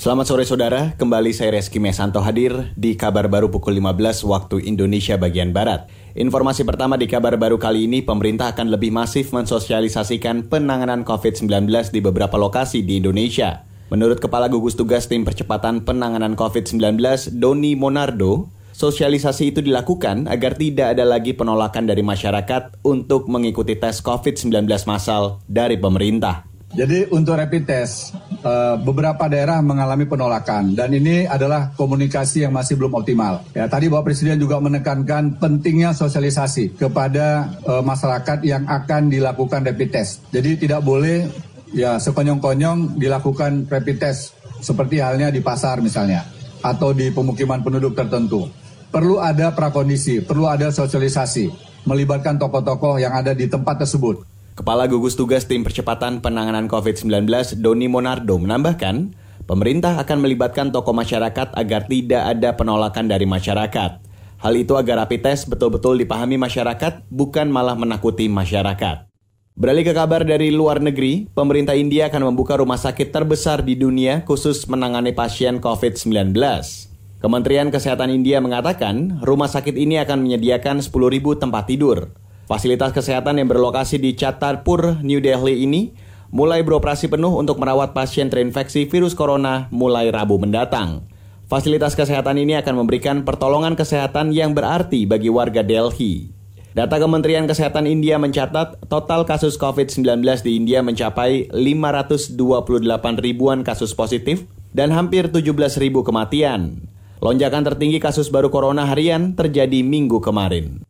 Selamat sore saudara, kembali saya Reski Mesanto hadir di kabar baru pukul 15 waktu Indonesia bagian Barat. Informasi pertama di kabar baru kali ini, pemerintah akan lebih masif mensosialisasikan penanganan COVID-19 di beberapa lokasi di Indonesia. Menurut Kepala Gugus Tugas Tim Percepatan Penanganan COVID-19, Doni Monardo, sosialisasi itu dilakukan agar tidak ada lagi penolakan dari masyarakat untuk mengikuti tes COVID-19 massal dari pemerintah. Jadi untuk rapid test, eh, beberapa daerah mengalami penolakan dan ini adalah komunikasi yang masih belum optimal. Ya, tadi Bapak Presiden juga menekankan pentingnya sosialisasi kepada eh, masyarakat yang akan dilakukan rapid test. Jadi tidak boleh ya sekonyong-konyong dilakukan rapid test seperti halnya di pasar misalnya atau di pemukiman penduduk tertentu. Perlu ada prakondisi, perlu ada sosialisasi, melibatkan tokoh-tokoh yang ada di tempat tersebut. Kepala Gugus Tugas Tim Percepatan Penanganan COVID-19 Doni Monardo menambahkan, pemerintah akan melibatkan tokoh masyarakat agar tidak ada penolakan dari masyarakat. Hal itu agar rapid test betul-betul dipahami masyarakat, bukan malah menakuti masyarakat. Beralih ke kabar dari luar negeri, pemerintah India akan membuka rumah sakit terbesar di dunia khusus menangani pasien COVID-19. Kementerian Kesehatan India mengatakan rumah sakit ini akan menyediakan 10.000 tempat tidur. Fasilitas kesehatan yang berlokasi di Chatarpur, New Delhi ini mulai beroperasi penuh untuk merawat pasien terinfeksi virus corona mulai Rabu mendatang. Fasilitas kesehatan ini akan memberikan pertolongan kesehatan yang berarti bagi warga Delhi. Data Kementerian Kesehatan India mencatat total kasus COVID-19 di India mencapai 528 ribuan kasus positif dan hampir 17 ribu kematian. Lonjakan tertinggi kasus baru corona harian terjadi minggu kemarin.